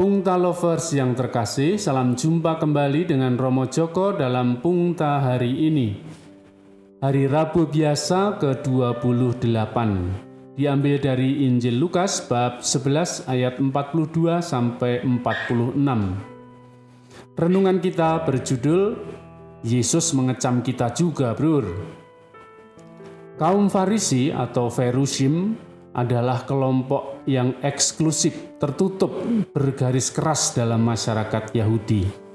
Pungta Lovers yang terkasih, salam jumpa kembali dengan Romo Joko dalam Pungta hari ini. Hari Rabu biasa ke-28 diambil dari Injil Lukas bab 11 ayat 42 sampai 46. Renungan kita berjudul Yesus mengecam kita juga, Bro. Kaum Farisi atau Ferusim adalah kelompok yang eksklusif, tertutup, bergaris keras dalam masyarakat Yahudi.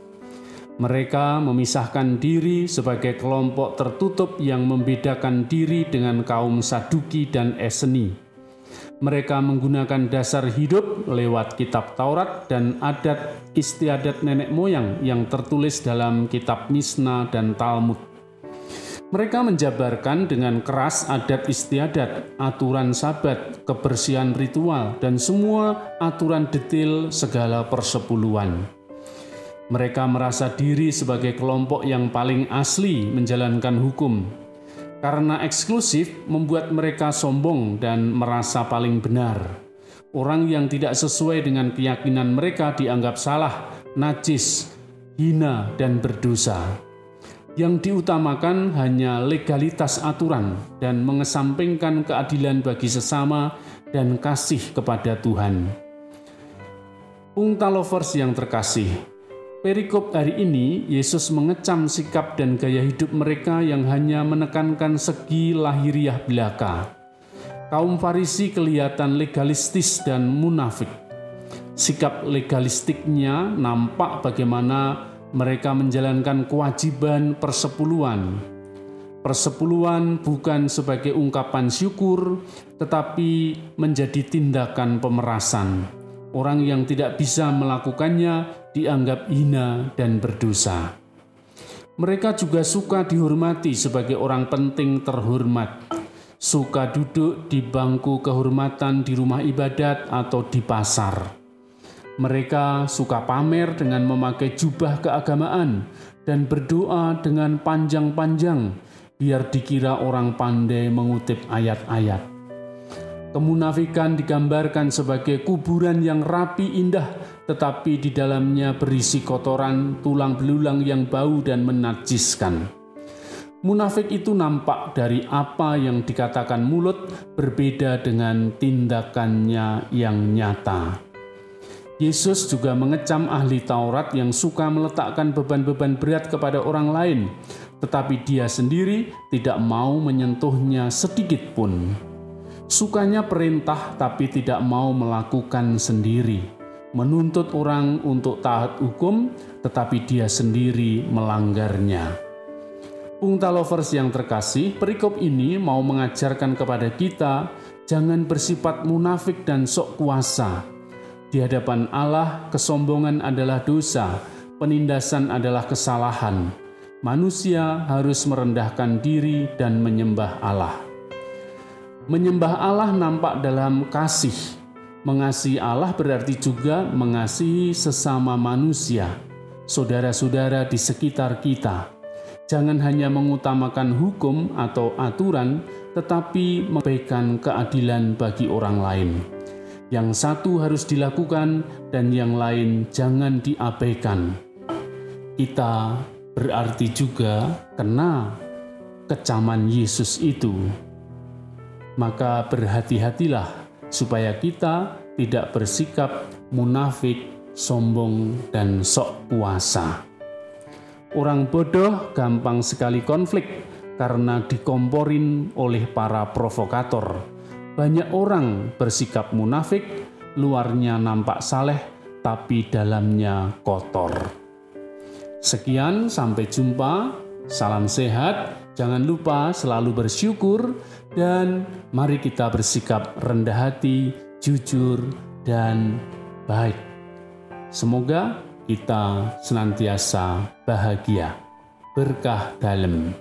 Mereka memisahkan diri sebagai kelompok tertutup yang membedakan diri dengan kaum Saduki dan Eseni. Mereka menggunakan dasar hidup lewat kitab Taurat dan adat istiadat nenek moyang yang tertulis dalam kitab Misna dan Talmud. Mereka menjabarkan dengan keras adat istiadat, aturan sabat, kebersihan ritual, dan semua aturan detail segala persepuluhan. Mereka merasa diri sebagai kelompok yang paling asli menjalankan hukum. Karena eksklusif membuat mereka sombong dan merasa paling benar. Orang yang tidak sesuai dengan keyakinan mereka dianggap salah, najis, hina, dan berdosa. Yang diutamakan hanya legalitas aturan dan mengesampingkan keadilan bagi sesama dan kasih kepada Tuhan. Pungta lovers yang terkasih, perikop hari ini Yesus mengecam sikap dan gaya hidup mereka yang hanya menekankan segi lahiriah belaka. Kaum Farisi kelihatan legalistis dan munafik. Sikap legalistiknya nampak bagaimana mereka menjalankan kewajiban persepuluhan. Persepuluhan bukan sebagai ungkapan syukur, tetapi menjadi tindakan pemerasan. Orang yang tidak bisa melakukannya dianggap hina dan berdosa. Mereka juga suka dihormati sebagai orang penting terhormat, suka duduk di bangku kehormatan di rumah ibadat atau di pasar mereka suka pamer dengan memakai jubah keagamaan dan berdoa dengan panjang-panjang, biar dikira orang pandai mengutip ayat-ayat. Kemunafikan digambarkan sebagai kuburan yang rapi indah, tetapi di dalamnya berisi kotoran, tulang belulang yang bau dan menajiskan. Munafik itu nampak dari apa yang dikatakan mulut, berbeda dengan tindakannya yang nyata. Yesus juga mengecam ahli Taurat yang suka meletakkan beban-beban berat kepada orang lain, tetapi dia sendiri tidak mau menyentuhnya sedikit pun. Sukanya perintah, tapi tidak mau melakukan sendiri, menuntut orang untuk taat hukum, tetapi dia sendiri melanggarnya. Pungta lovers yang terkasih, perikop ini mau mengajarkan kepada kita jangan bersifat munafik dan sok kuasa di hadapan Allah, kesombongan adalah dosa, penindasan adalah kesalahan. Manusia harus merendahkan diri dan menyembah Allah. Menyembah Allah nampak dalam kasih. Mengasihi Allah berarti juga mengasihi sesama manusia, saudara-saudara di sekitar kita. Jangan hanya mengutamakan hukum atau aturan, tetapi memberikan keadilan bagi orang lain. Yang satu harus dilakukan dan yang lain jangan diabaikan. Kita berarti juga kena kecaman Yesus itu. Maka berhati-hatilah supaya kita tidak bersikap munafik, sombong, dan sok puasa. Orang bodoh gampang sekali konflik karena dikomporin oleh para provokator banyak orang bersikap munafik, luarnya nampak saleh, tapi dalamnya kotor. Sekian, sampai jumpa. Salam sehat, jangan lupa selalu bersyukur, dan mari kita bersikap rendah hati, jujur, dan baik. Semoga kita senantiasa bahagia, berkah dalam